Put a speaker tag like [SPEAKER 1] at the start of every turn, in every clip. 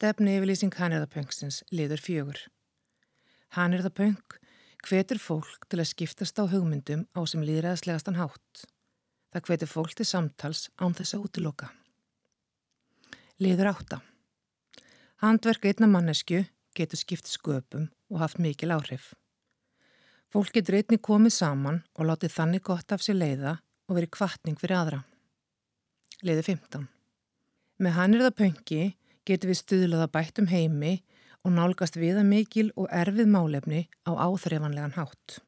[SPEAKER 1] Stefni yfirlýsing Hanirðapöngsins liður fjögur. Hanirðapöng hvetur fólk til að skiptast á hugmyndum á sem líðræðslegastan hátt. Það hvetur fólk til samtals án þess að útiloka. Liður átta. Handverk einna mannesku getur skipt sköpum og haft mikil áhrif. Fólk getur einni komið saman og látið þannig gott af sér leiða og verið kvartning fyrir aðra. Leiði 15. Með hann getur við stuðlaða bættum heimi og nálgast viða mikil og erfið málefni á áþreifanlegan hátt.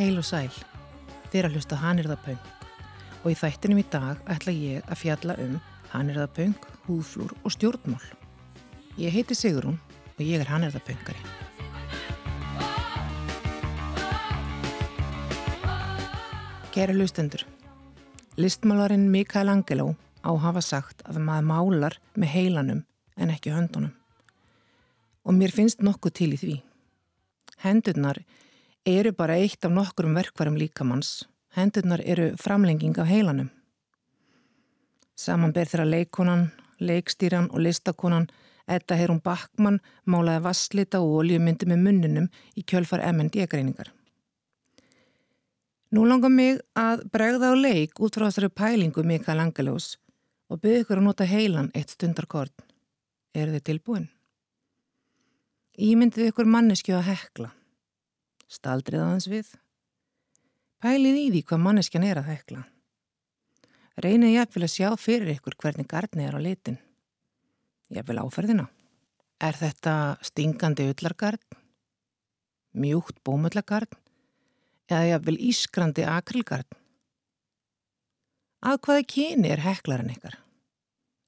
[SPEAKER 1] Heil og sæl, þér að hlusta Hanirðapöng og í þættinum í dag ætla ég að fjalla um Hanirðapöng, húðflúr og stjórnmál. Ég heiti Sigrún og ég er Hanirðapöngari. Kæra hlustendur, listmálarinn Mikael Angeló á hafa sagt að maður málar með heilanum en ekki höndunum. Og mér finnst nokkuð til í því. Hendurnar eru bara eitt af nokkurum verkvarum líkamanns. Hendurnar eru framlenging af heilanum. Samanber þeirra leikonan, leikstýran og listakonan Edda Heirún Backmann málaði vasslita og oljumyndi með munninum í kjölfar MND-greiningar. Nú langar mig að bregða á leik út frá þessari pælingu Mikael Angelós og byggja ykkur að nota heilan eitt stundarkord. Er þið tilbúin? Ímyndið ykkur manneskju að hekla staldrið aðeins við. Pælið í því hvað manneskjan er að hekla. Reynið ég að sjá fyrir ykkur hvernig gardni er á litin. Ég vil áferðina. Er þetta stingandi öllargard, mjúkt bómullagard eða ég vil ískrandi akrilgard? Að hvaða kyni er heklarinn ykkar?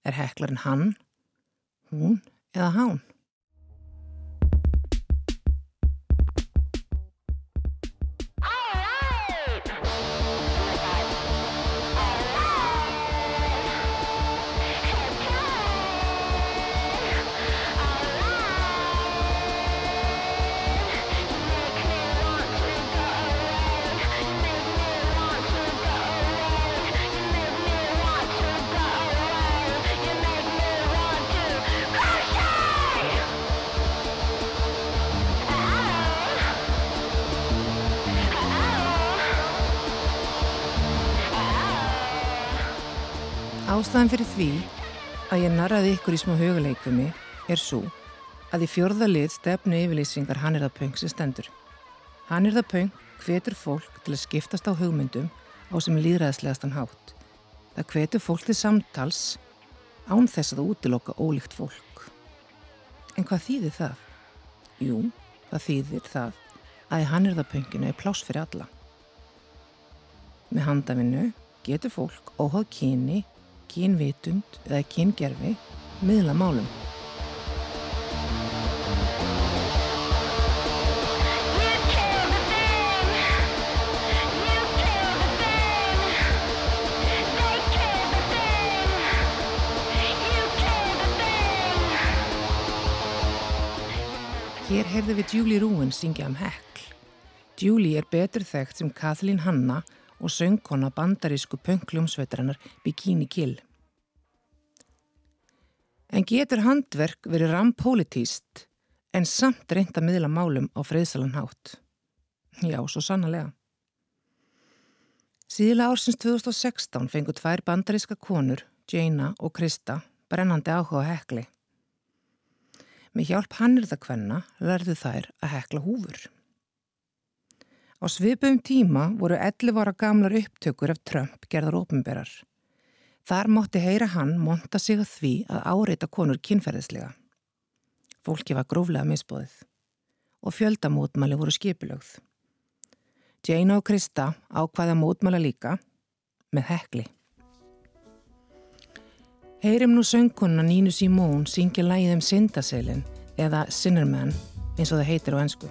[SPEAKER 1] Er heklarinn hann, hún eða hán? Ástæðan fyrir því að ég narraði ykkur í smá huguleikumi er svo að í fjörðalið stefnu yfirlýsingar hann er það pöng sem stendur. Hann er það pöng hvetur fólk til að skiptast á hugmyndum á sem líðræðslegastan hátt. Það hvetur fólk til samtals án þess að útiloka ólíkt fólk. En hvað þýðir það? Jú, það þýðir það að í hann er það pönginu er plás fyrir alla. Með handafinu getur fólk óháð kyni kynvitund eða kyngerfi miðla málum. Hér heyrðu við Julie Rúin syngja um hekl. Julie er betur þekkt sem Kathleen Hanna og söngkona bandarísku pöngljómsveitarinnar Bikini Kill. En getur handverk verið rampolítíst en samt reynda miðla málum á friðsalan hátt? Já, svo sannlega. Síðla ársins 2016 fengu tvær bandaríska konur, Jaina og Krista, brennandi áhuga hekli. Með hjálp hannirðakvenna lærðu þær að hekla húfur. Á svipum tíma voru 11 ára gamlar upptökur af Trump gerðar ópenberar. Þar mótti heyra hann monta sig að því að áreita konur kynferðislega. Fólki var gróflega misbóðið og fjöldamótmæli voru skipilögð. Jane og Krista ákvaða mótmæla líka með hekli. Heyrim nú söngkunna Nínu Simón syngja lægið um syndaselin eða Sinnerman eins og það heitir á ennsku.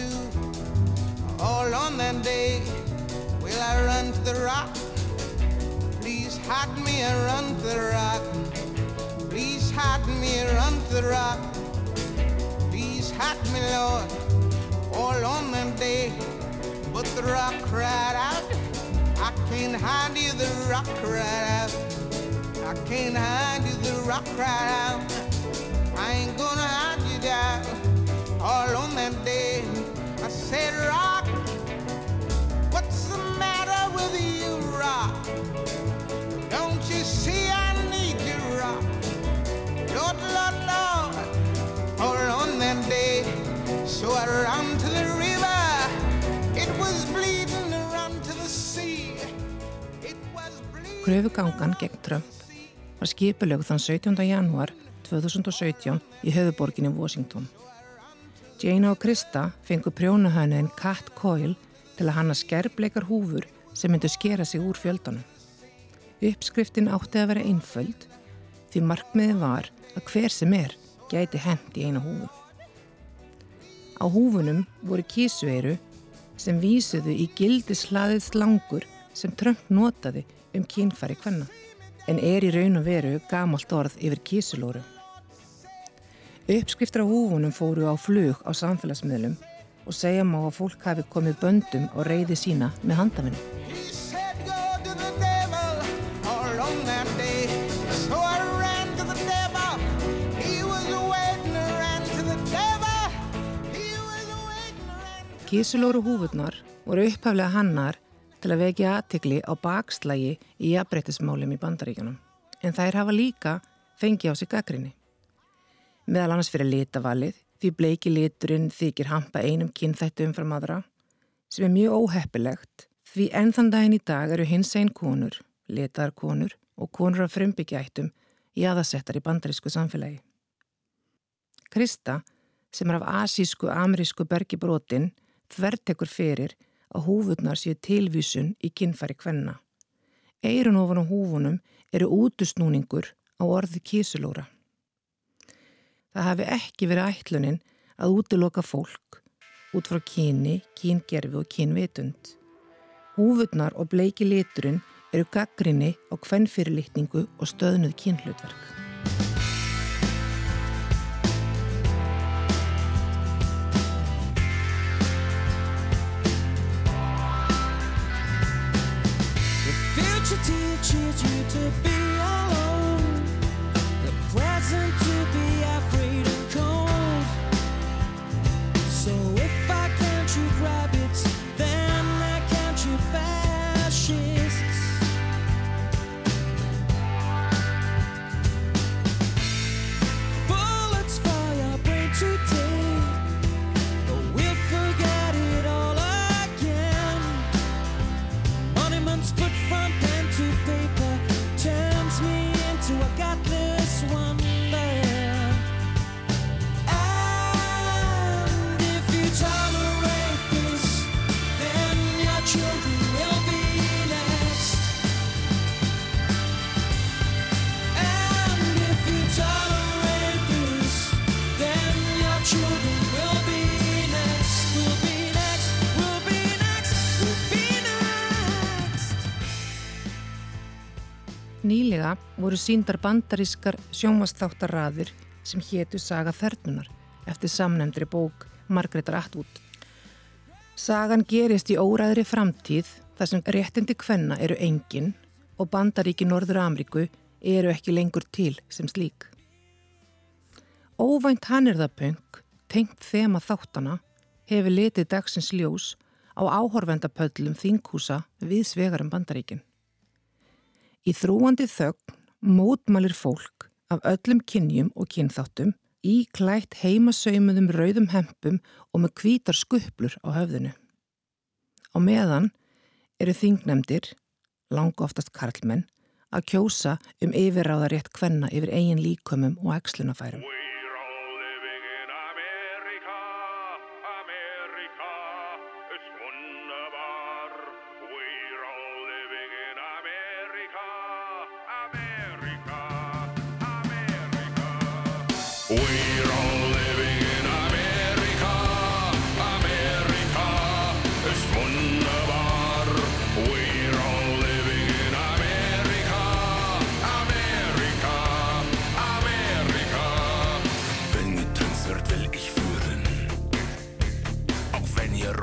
[SPEAKER 1] To? All on that day, will I run to the rock? Please hide me and run to the rock. Please hide me and run to the rock. Please hide me, Lord, all on that day. But the rock cried out, I can't hide you, the rock cried out. I can't hide you, the rock cried out. I ain't gonna hunt you down all on that said, Rock, what's the matter with you, Rock? Don't you see I need you, Rock? Lord, Lord, Lord, all on that day. So I ran to the river. It was bleeding to run to the sea. It was bleeding. Kröfugangan gegn Trump var skipilög þann 17. janúar 2017 í höfuborginni Washington. Jane og Krista fengur prjónahönuðin Cat Coil til að hanna skerbleikar húfur sem myndu skera sig úr fjöldanum. Uppskriftin átti að vera einföld því markmiði var að hver sem er gæti hend í eina húfu. Á húfunum voru kísueiru sem vísuðu í gildislaðið slangur sem Trump notaði um kínfæri hvenna en er í raun og veru gamalt orð yfir kísulóru. Uppskriftur á húfunum fóru á flug á samfélagsmiðlum og segja má að fólk hafi komið böndum og reyði sína með handafinni. Kísulóru húfurnar voru upphaflega hannar til að vekja aðtikli á bakslægi í jafnbreytismálum í bandaríkunum en þær hafa líka fengið á sig gaggrinni meðal annars fyrir litavalið því bleiki liturinn þykir hampa einum kynþættu umfram aðra sem er mjög óheppilegt því enn þann daginn í dag eru hins einn konur, litaðar konur og konur af frumbyggjættum í aðasettar í bandarísku samfélagi. Krista, sem er af asísku amerísku bergibrótin, þvertekur fyrir að húfurnar séu tilvísun í kynfæri kvenna. Eirun ofan á húfunum eru útusnúningur á orði kísulóra. Það hafi ekki verið ætlunin að útiloka fólk út frá kyni, kyngerfi og kynvitund. Húfurnar og bleiki liturinn eru gaggrinni á hvennfyrirlitningu og stöðnuð kynhlutverk. The future teaches you to be Nýlega voru síndar bandarískar sjónvastáttarraðir sem hétu Saga Þernunar eftir samnefndri bók Margreðar Atwood. Sagan gerist í óræðri framtíð þar sem réttindi kvenna eru engin og bandaríki Norður Amríku eru ekki lengur til sem slík. Óvænt hannirðapöng, tengt þema þáttana, hefur litið dagsins ljós á áhorvendapöllum þinghúsa við svegarum bandaríkin. Í þrúandi þögn mótmælir fólk af öllum kynjum og kynþáttum í klætt heimasauðmuðum rauðum hempum og með kvítar skuplur á höfðinu. Á meðan eru þingnemdir, langa oftast karlmenn, að kjósa um yfirráðarétt kvenna yfir eigin líkumum og ekslunafærum.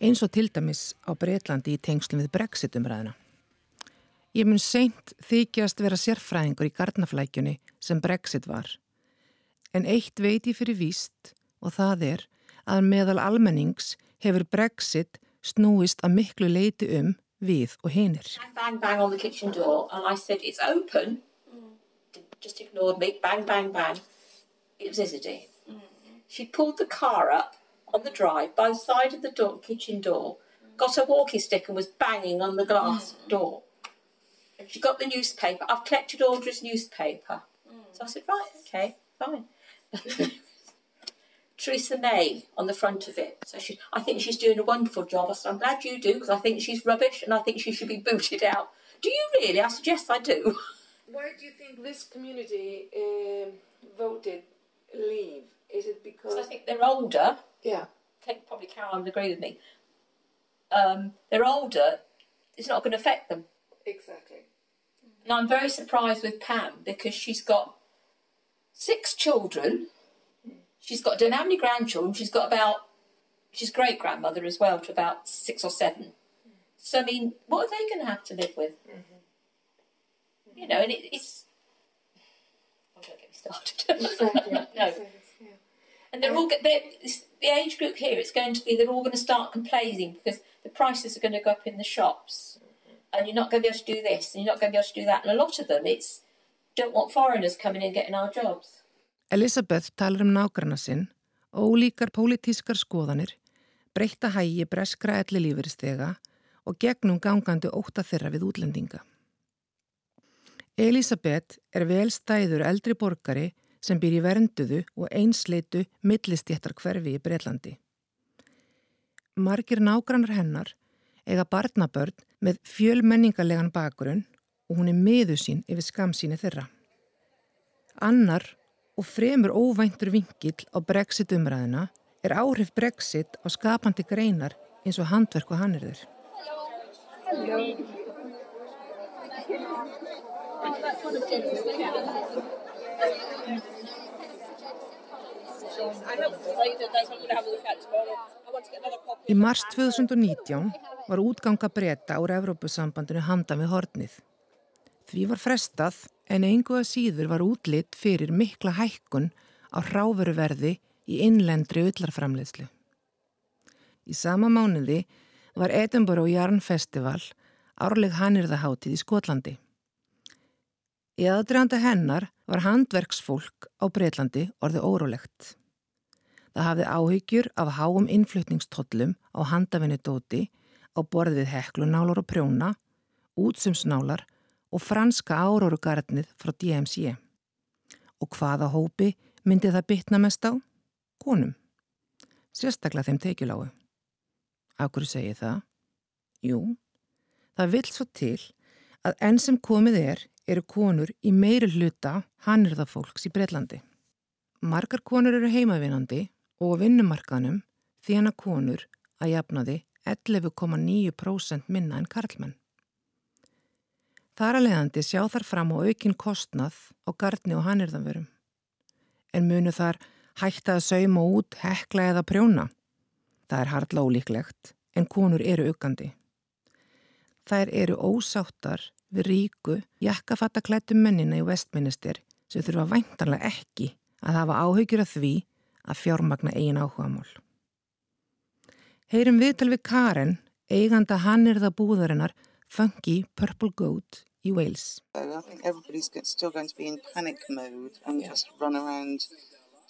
[SPEAKER 1] Eins og til dæmis á Breitlandi í tengslum við Brexit-umræðina. Ég mun seint þykjast vera sérfræðingur í gardnaflækjunni sem Brexit var. En eitt veit ég fyrir víst og það er að meðal almennings hefur Brexit snúist að miklu leiti um við og hinir.
[SPEAKER 2] Bang, bang on the kitchen door and I said it's open. Mm. Just ignored me. Bang, bang, bang. It was Isidie. Mm. She pulled the car up on the drive by the side of the door, kitchen door, got a walking stick and was banging on the glass mm. door. And she got the newspaper. I've collected Audrey's newspaper. So I said, right, okay, fine. Theresa May on the front of it. So she, I think she's doing a wonderful job. I said, I'm glad you do because I think she's rubbish and I think she should be booted out. Do you really? I suggest I do.
[SPEAKER 3] Why do you think this community uh, voted leave? Is it because...
[SPEAKER 2] I think they're older.
[SPEAKER 3] Yeah.
[SPEAKER 2] I think probably Carol would agree with me. Um, they're older. It's not going to affect them.
[SPEAKER 3] Exactly.
[SPEAKER 2] And I'm very surprised with Pam because she's got six children She's got don't know how many grandchildren. She's got about she's great grandmother as well to about six or seven. So I mean, what are they going to have to live with? Mm-hmm. You know, and it, it's. Oh, don't get me started. no. And they're all they're, the age group here. It's going to be they're all going to start complaining because the prices are going to go up in the shops, and you're not going to be able to do this, and you're not going to be able to do that. And a lot of them, it's don't want foreigners coming in getting our jobs.
[SPEAKER 1] Elisabeth talar um nágranna sinn, ólíkar pólitískar skoðanir, breyta hægi breskra elli lífuristega og gegnum gangandi óta þeirra við útlendinga. Elisabeth er velstæður eldri borgari sem býr í vernduðu og einsleitu millistjéttar hverfi í Breitlandi. Margir nágrannar hennar eiga barnabörn með fjölmenningarlegan bakgrunn og hún er miðu sín yfir skamsíni þeirra. Annar og fremur óvæntur vingill á brexit umræðina er áhrif brexit á skapandi greinar eins og handverk og hannirður. Í mars 2019 var útganga breyta úr Evrópusambandinu handan við hornið. Því var frestað en að síður var útlitt fyrir mikla hækkun á hráveruverði í innlendri ullarframleðslu. Í sama mánuði var Edinburgh Jarn Festival árleg hannirðahátið í Skotlandi. Í aðdreifanda hennar var handverksfólk á Breitlandi orðið órólegt. Það hafði áhyggjur af háum innflutningstollum á handafinni dóti á borðið heklunálur og prjóna, útsumsnálar og franska árórugarnið frá DMC. Og hvaða hópi myndi það bytna mest á? Konum. Sérstaklega þeim teikjuláu. Akkur segi það? Jú, það vil svo til að enn sem komið er eru konur í meiri hluta hannirða fólks í Breitlandi. Margar konur eru heimavinandi og á vinnumarkanum hana konur að jafnaði 11,9% minna en karlmenn. Þar að leiðandi sjá þar fram á aukin kostnað á gardni og hannirðanverum. En munu þar hætta að sauma út, hekla eða prjóna. Það er hardla ólíklegt, en konur eru aukandi. Þær eru ósáttar við ríku jakkafattaklættum mennina í vestminister sem þurfa væntanlega ekki að hafa áhyggjur af því að fjármagna eigin áhugamál. Heyrum viðtal við Karen, eiganda hannirða búðarinnar Funky Purple Goat í Wales.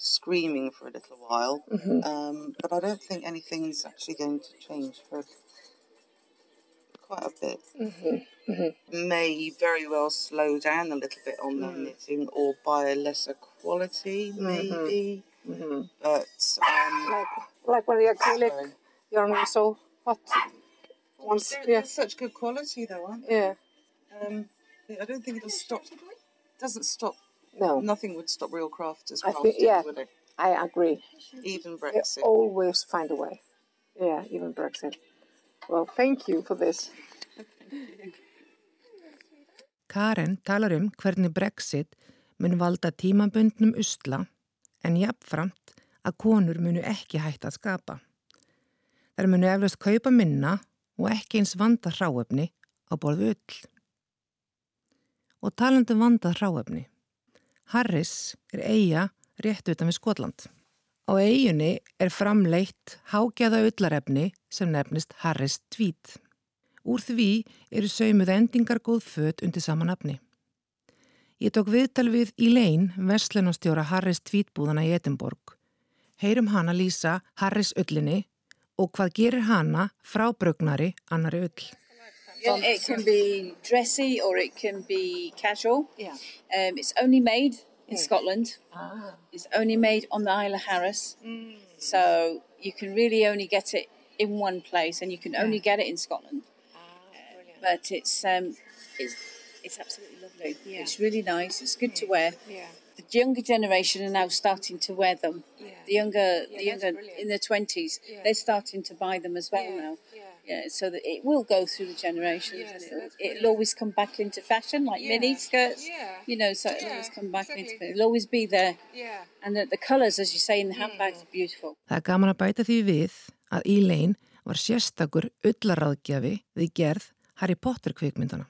[SPEAKER 4] Screaming for a little while. Mm-hmm. Um, but I don't think anything's actually going to change for quite a bit. Mm-hmm. Mm-hmm. May very well slow down a little bit on their mm. knitting or buy a lesser quality, mm-hmm. maybe. Mm-hmm. But um,
[SPEAKER 3] like, like when the acrylic yarn was so hot.
[SPEAKER 4] Once, yeah. such good quality though, aren't they?
[SPEAKER 3] Yeah.
[SPEAKER 4] Um, I don't think it'll stop. It doesn't stop.
[SPEAKER 3] No.
[SPEAKER 4] Nothing would stop real crafters
[SPEAKER 3] crafting, think, yeah, would it? I agree.
[SPEAKER 4] Even Brexit.
[SPEAKER 3] They always find a way. Yeah, even Brexit. Well, thank you for this.
[SPEAKER 1] Karen talar um hvernig Brexit mun valda tímaböndnum usla en jafnframt að konur munu ekki hægt að skapa. Þær munu eflaust kaupa minna og ekki eins vanda hráefni á borðu öll. Og talandi um vanda hráefni. Harris er eiga rétt utan við Skotland. Á eiginni er framleitt hágjaða öllarefni sem nefnist Harris Tweed. Úr því eru saumuð endingar góð fött undir samanafni. Ég tók viðtal við Elaine, vestlunastjóra Harris Tweed-búðana í Edinborg. Heyrum hana lýsa Harris öllinni og hvað gerir hana frá brögnari annari öll.
[SPEAKER 5] Yeah, it can be dressy or it can be casual. Yeah. Um, it's only made in yeah. Scotland. Ah. It's only made on the Isle of Harris. Mm. So you can really only get it in one place and you can yeah. only get it in Scotland. But it's um, it's it's absolutely lovely. Yeah. It's really nice. It's good yeah. to wear. Yeah. The younger generation are now starting to wear them. Yeah. The younger, the younger in their twenties, they're starting to buy them as well now. Yeah, so that it will go through the generations yes, and it'll, it'll, always come back into fashion, like yeah. mini skirts. Yeah. You know, so it'll always come back exactly. into It'll always be there. Yeah. And the, the colours, as you say, in the handbags mm. are beautiful.
[SPEAKER 1] Það er gaman að bæta því við að Elaine var sérstakur ullaráðgjafi við gerð Harry Potter kvikmyndana.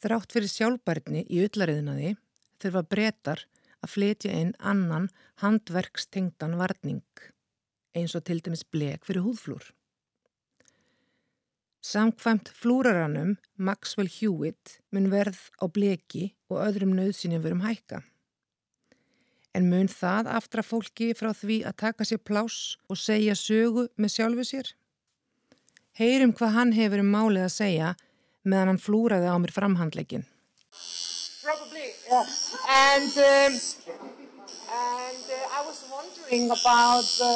[SPEAKER 1] Þrátt fyrir sjálfbærni í ullariðinaði þurfa breytar að fletja inn annan handverkstengdan varning eins og til dæmis blek fyrir húðflúr. Samkvæmt flúraranum Maxwell Hewitt mun verð á bleki og öðrum nöðsynjum verum hækka. En mun það aftra fólki frá því að taka sér pláss og segja sögu með sjálfu sér? Heyrum hvað hann hefur um málið að segja meðan hann flúraði á mér framhandleikin.
[SPEAKER 3] Probably, yeah. And, um, and uh, I was wondering about uh,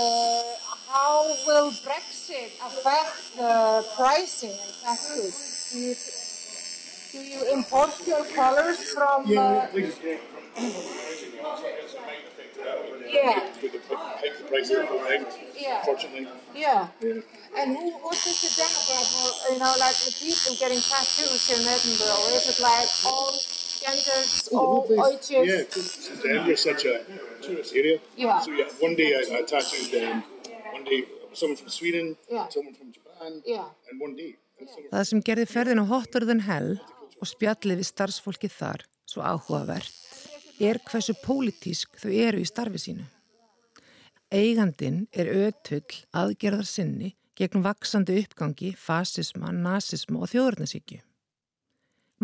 [SPEAKER 3] how will Brexit affect the pricing in Texas? Do you, do you import your colors from? Yeah, uh, we get from Yeah.
[SPEAKER 6] With the, hike the price of the yeah. unfortunately.
[SPEAKER 3] Yeah. And who, what is the demographic, you know, like the people getting tattoos in Edinburgh? Is it like all genders, all ages?
[SPEAKER 6] Yeah, because Edinburgh is such a tourist area. Yeah. So yeah, one day I, I tattooed um, one day someone from Sweden, yeah. someone from Japan yeah. and one day.
[SPEAKER 1] Það sem gerði ferðin á Hotter than Hell og spjallið við starfsfólki þar svo áhugavert er hversu pólitísk þau eru í starfi sínu. Eigandin er ötull aðgerðar sinni gegn vaksandi uppgangi, fasisma, nazisma og þjóðurnarsíkju.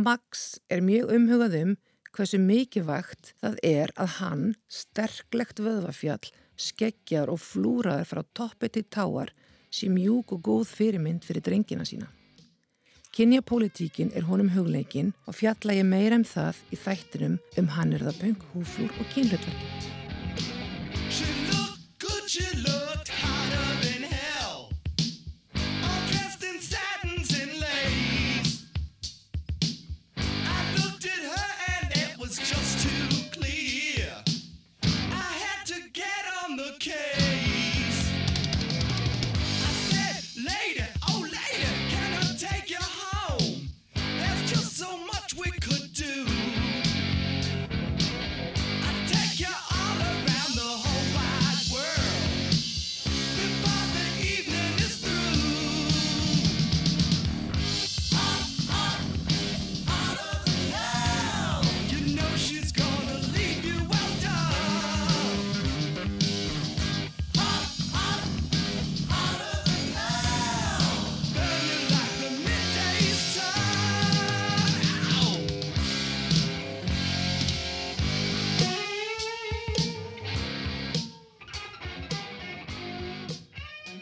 [SPEAKER 1] Max er mjög umhugað um hversu mikilvægt það er að hann, sterklegt vöðvafjall, skeggjar og flúraður frá toppi til táar sé mjúk og góð fyrirmynd fyrir drengina sína. Kynjapolítíkin er honum hugleikin og fjalla ég meira um það í þættinum um hannirðaböng, húflúr og kynlutverk.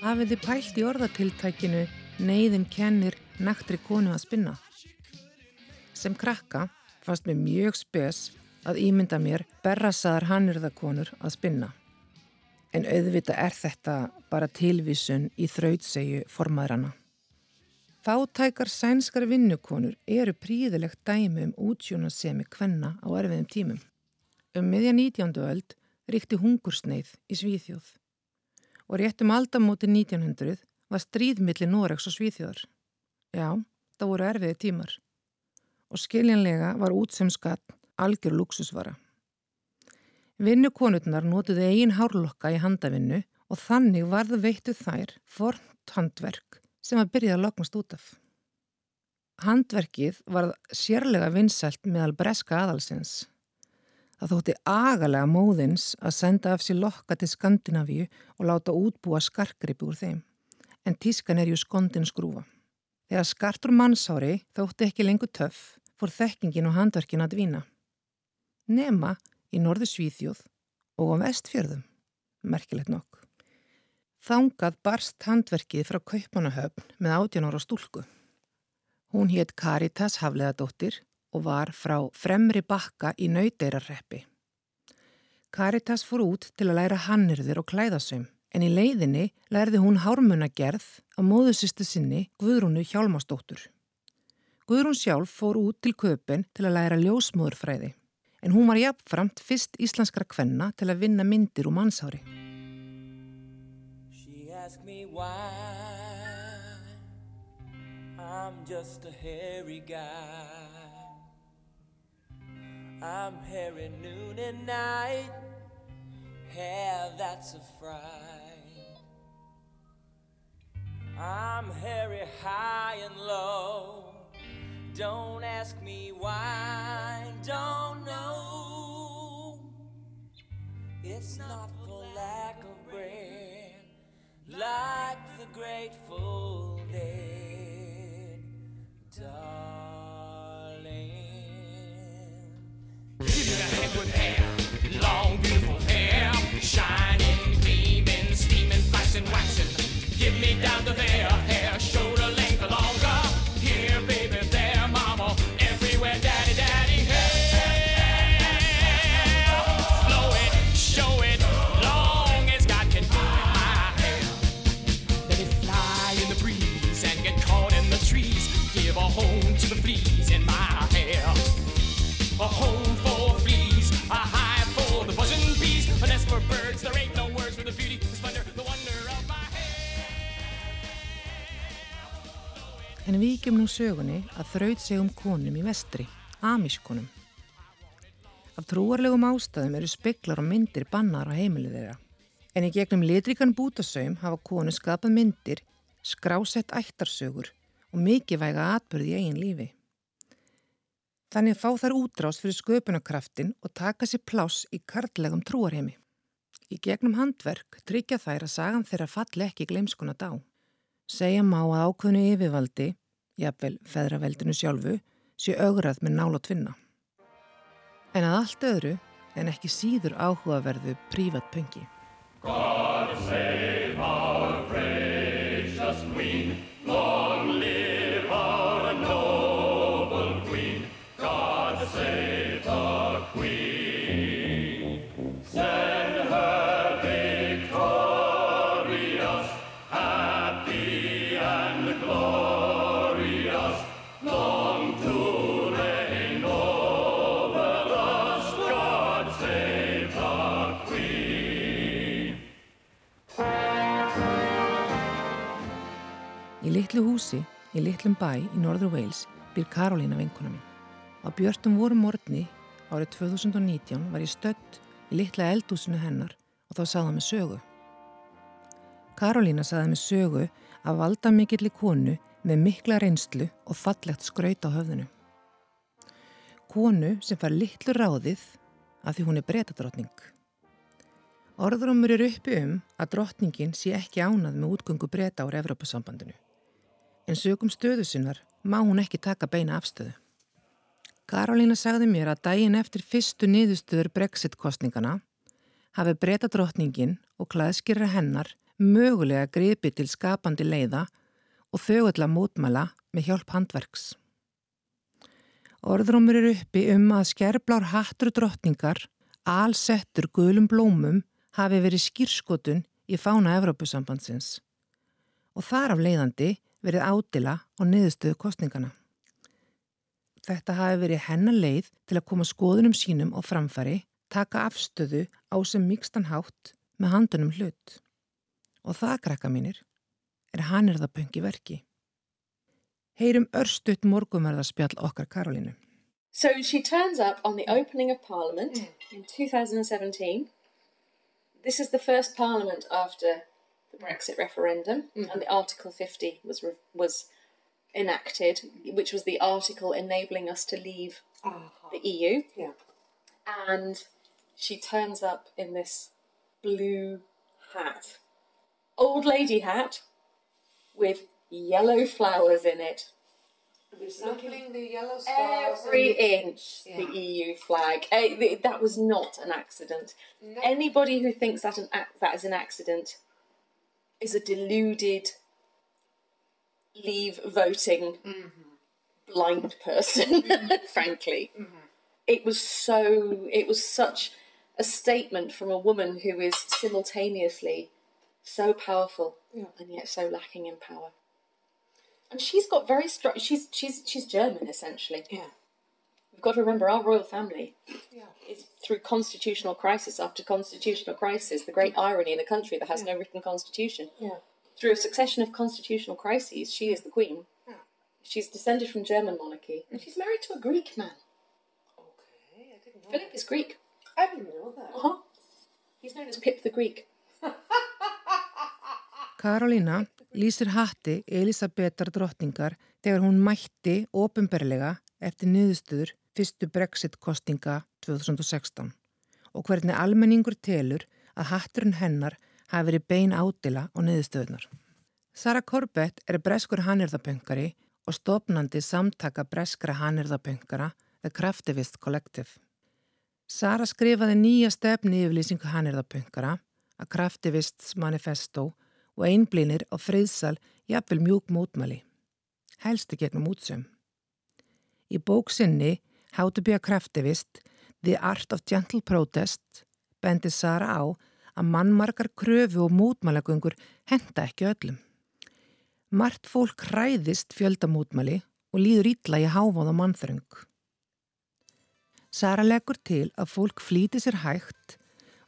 [SPEAKER 1] Hafið þið pælt í orðatiltækinu neyðin kennir naktri konu að spinna? Sem krakka fannst mér mjög spes að ímynda mér berrasaðar hannurðakonur að spinna. En auðvita er þetta bara tilvísun í þrautsegju formaðrana. Fátækar sænskar vinnukonur eru príðilegt dæmi um útsjónasemi kvenna á erfiðum tímum. Um miðja 19. öld ríkti hungursneið í Svíþjóð og réttum aldamóti 1900 var stríðmilli Noregs og Svíþjóðar. Já, það voru erfiði tímar og skiljanlega var útsemskatt algjör luxusvara. Vinnukonurnar notuði eigin hárlokka í handavinnu og þannig varðu veittu þær fornt handverk sem að byrja að loknast út af. Handverkið var sérlega vinsælt meðal breska aðalsins Það þótti agalega móðins að senda af sér lokka til Skandinavíu og láta útbúa skarkripi úr þeim. En tískan er ju skondin skrúfa. Þegar skartur mannsári þótti ekki lengur töff, fór þekkingin og handverkin að dvína. Nema í norðu Svíþjóð og á vestfjörðum. Merkilegt nokk. Þángað barst handverkið frá Kaupanahöfn með átján ára stúlku. Hún hétt Karitas Hafleðadóttir og var frá fremri bakka í nauteirarreppi. Karitas fór út til að læra hannirðir og klæðasum en í leiðinni lærði hún hármunagerð á móðusistu sinni Guðrúnu Hjálmastóttur. Guðrún sjálf fór út til köpinn til að læra ljósmóðurfræði en hún var jafnframt fyrst íslenskara kvenna til að vinna myndir úr mannsári. Me why I'm just a hairy guy I'm hairy noon and night, hair that's a fright. I'm hairy high and low. Don't ask me why, don't know. It's not for lack of bread, like the grateful dead. Give me down to there, hair, shoulder sögunni að þraut segum konum í vestri, amískonum. Af trúarlegum ástæðum eru speklar og myndir bannar á heimilið þeirra. En í gegnum litrikan bútasaum hafa konu skapað myndir, skrásett ættarsögur og mikið væga atbyrði í eigin lífi. Þannig fá þær útrás fyrir sköpunarkraftin og taka sér pláss í karlægum trúarheimi. Í gegnum handverk tryggja þær að sagan þeirra falli ekki gleimskuna dá. Segja má að ákvönu yfirvaldi, jafnvel feðraveldinu sjálfu, sé augrað með nála tvinna. En að allt öðru en ekki síður áhugaverðu prívat pungi. God save our precious queen, long live our noble queen, God save the queen. Save litlu húsi í litlum bæ í norður Wales býr Karolína vinkuna mín. Á björnum vorum morgni árið 2019 var ég stött í litla eldúsinu hennar og þá hann með sögu. Karolína sagði með sögu að valda mikill í konu með mikla reynslu og fallegt skraut á höfðinu. Konu sem far litlu ráðið að því hún er breytadrottning. Orðrumur eru uppi um að drottningin sé ekki ánað með útgöngu breyta ára Evrópasambandinu en sögum stöðu sinnar má hún ekki taka beina afstöðu. Karolína sagði mér að daginn eftir fyrstu niðurstöður Brexit-kostningana hafi breyta drottningin og klaðskýra hennar mögulega gripi til skapandi leiða og þau öll að mótmæla með hjálp handverks. Orðrómur eru uppi um að skerblár hattur drottningar, alsettur gulum blómum, hafi verið skýrskotun í fána Evrópusambandsins og þar af leiðandi verið ádila á niðurstöðu kostningana. Þetta hafi verið hennar leið til að koma skoðunum sínum á framfari, taka afstöðu á sem mikstan hátt með handunum hlut. Og það, krakka mínir, er hann er það pöngi verki. Heyrum örstuðt morgumverðarspjall okkar Karolínu.
[SPEAKER 7] So she turns up on the opening of Parliament mm. in 2017. This is the first Parliament after the Brexit referendum, mm-hmm. and the Article 50 was re- was enacted, which was the article enabling us to leave uh-huh. the EU.
[SPEAKER 3] Yeah.
[SPEAKER 7] And she turns up in this blue hat, old lady hat, with yellow flowers in it.
[SPEAKER 3] Resembling the yellow
[SPEAKER 7] stars. Every inch yeah. the EU flag. Uh, that was not an accident. No. Anybody who thinks that an that is an accident is a deluded, leave voting, mm-hmm. blind person, frankly. Mm-hmm. It was so, it was such a statement from a woman who is simultaneously so powerful yeah. and yet so lacking in power. And she's got very strong. She's she's she's German essentially.
[SPEAKER 3] Yeah.
[SPEAKER 7] We've got to remember our royal family yeah. is through constitutional crisis after constitutional crisis, the great irony in a country that has yeah. no written constitution.
[SPEAKER 3] Yeah.
[SPEAKER 7] Through a succession of constitutional crises, she is the queen.
[SPEAKER 3] Yeah.
[SPEAKER 7] She's descended from German monarchy, and she's married to a Greek man.
[SPEAKER 3] Okay, I didn't know.
[SPEAKER 7] Philip
[SPEAKER 3] that.
[SPEAKER 7] is Greek.
[SPEAKER 3] I didn't know that.
[SPEAKER 7] Uh huh. He's known as Pip the Greek.
[SPEAKER 1] Karolína lýsir hatti Elisabetar drottningar þegar hún mætti ofinberlega eftir niðurstöður fyrstu Brexit-kostinga 2016 og hvernig almenningur telur að hatturinn hennar hafi verið bein ádila á niðurstöðunar. Sara Corbett er breskur hannirðaböngari og stopnandi samtaka breskra hannirðaböngara The Craftivist Collective. Sara skrifaði nýja stefni yfirlýsingu hannirðaböngara að Craftivists Manifesto og einblínir á friðsal jafnvel mjúk mótmæli. Helsti gegnum útsömm. Í bóksinni How to be a Craftivist, The Art of Gentle Protest bendi Sara á að mannmarkar kröfu og mútmælagöngur henda ekki öllum. Mart fólk hræðist fjöldamútmæli og líður ítla í háfóð og mannþröng. Sara leggur til að fólk flýti sér hægt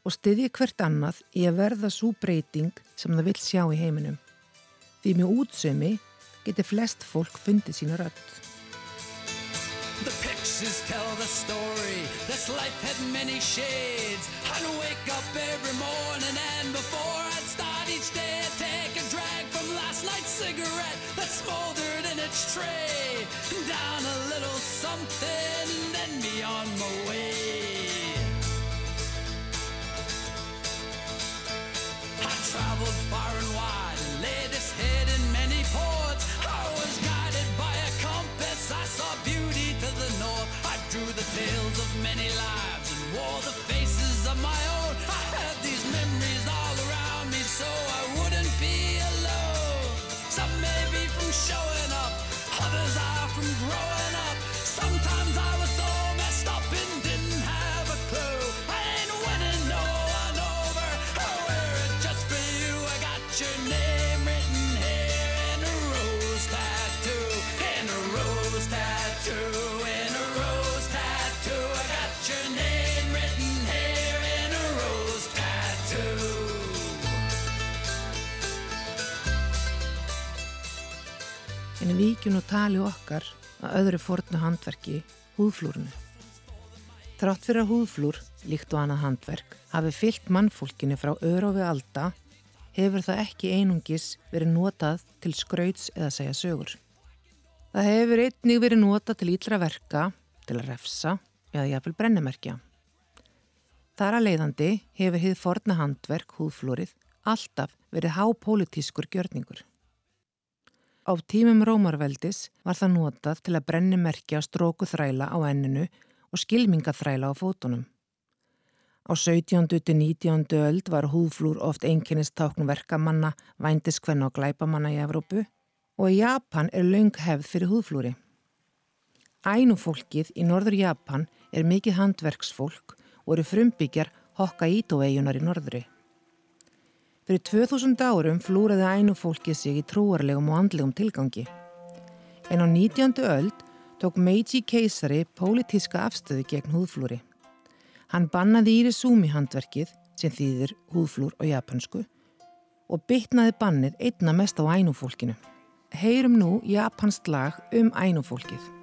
[SPEAKER 1] og styðji hvert annað í að verða svo breyting sem það vil sjá í heiminum. Því mjög útsömi geti flest fólk fundið sína rödd. The pictures tell the story. This life had many shades. I'd wake up every morning and before I'd start each day, I'd take a drag from last night's cigarette that smoldered in its tray. Down a little something, many lives and wore the faces of my own. En vikjun og tali okkar að öðru fornu handverki, húðflúrunu. Trátt fyrir að húðflúr, líkt og annað handverk, hafi fyllt mannfólkinu frá örofi alda, hefur það ekki einungis verið notað til skrauts eða segja sögur. Það hefur einnig verið notað til íllra verka, til að refsa eða jafnvel brennimerkja. Þar að leiðandi hefur hið forna handverk húðflúrið alltaf verið hápolítískur gjörningur. Á tímum Rómarveldis var það notað til að brenni merkja stróku þræla á enninu og skilminga þræla á fótunum. Á Á 17. til 19. öld var húðflúr oft einkennistákn verkamanna, vændiskvenna og glæpamanna í Evrópu og í Japan er laung hefð fyrir húðflúri. Ænufólkið í norður Japan er mikið handverksfólk og eru frumbyggjar Hokkaido-eigunar í norðri. Fyrir 2000 árum flúraði ænufólkið sig í trúarlegum og andlegum tilgangi. En á 19. öld tók Meiji keisari pólitíska afstöðu gegn húðflúri. Hann bannaði Írisúmi handverkið sem þýðir húðflúr og japansku og bytnaði bannið einna mest á ænufólkinu. Heyrum nú japansk lag um ænufólkið.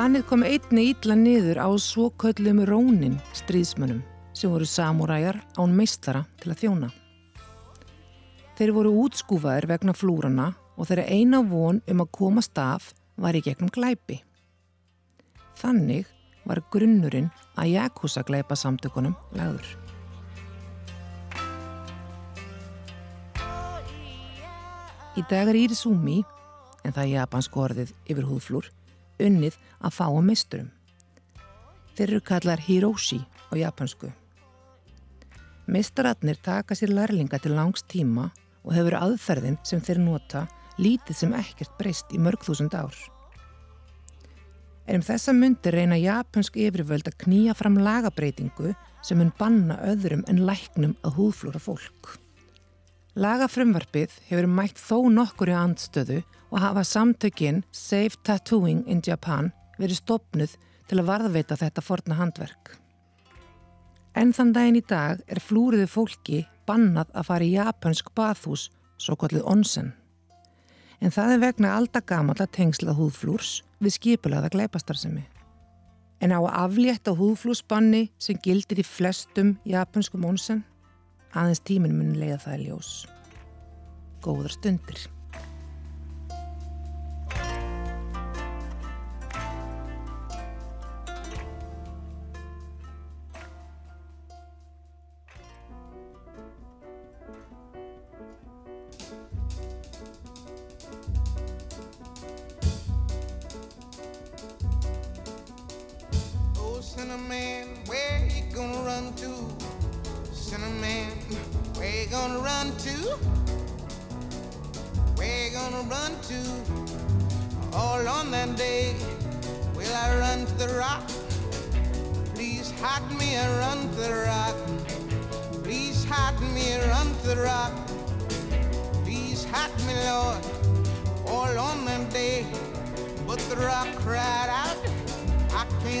[SPEAKER 1] Bannið kom einni ítla niður á svo köllum rónin stríðsmönnum sem voru samúræjar án meistara til að þjóna. Þeir voru útskúfaðir vegna flúrana og þeirra eina von um að komast af var í gegnum glæpi. Þannig var grunnurinn að Jakúsa glæpa samtökunum lagður. Í dag er Írisúmi, en það er japansk orðið yfir húðflúr, unnið að fá á meisturum. Þeir eru kallar Hiroshi á japansku. Meistaratnir taka sér lærlinga til langs tíma og hefur aðferðin sem þeir nota lítið sem ekkert breyst í mörg þúsund ár. Er um þessa myndi reyna japansk yfirvöld að knýja fram lagabreitingu sem mun banna öðrum en læknum að húðflúra fólk. Lagafrumvarpið hefur mætt þó nokkur í andstöðu og hafa samtökinn Save Tattooing in Japan verið stopnuð til að varðveita þetta forna handverk. En þann daginn í dag er flúriðu fólki bannað að fara í japansk bathús, svo kallið onsen. En það er vegna aldagamalla tengslað húðflúrs við skipulaða gleipastarsemi. En á að aflétta húðflúsbanni sem gildir í flestum japanskum onsen, aðeins tíminn mun leiða það í ljós. Góðar stundir.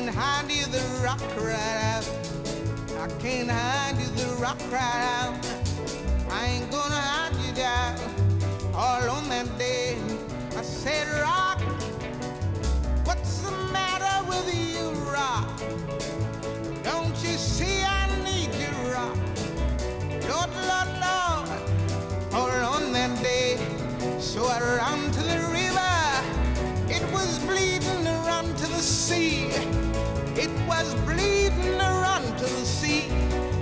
[SPEAKER 8] can't hide you the rock right out. I can't hide you the rock right out. I ain't gonna hide you down all on that day. I said rock. was bleeding around to the sea.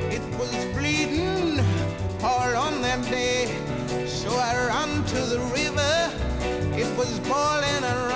[SPEAKER 8] It was bleeding hard on that day. So I ran to the river. It was boiling around.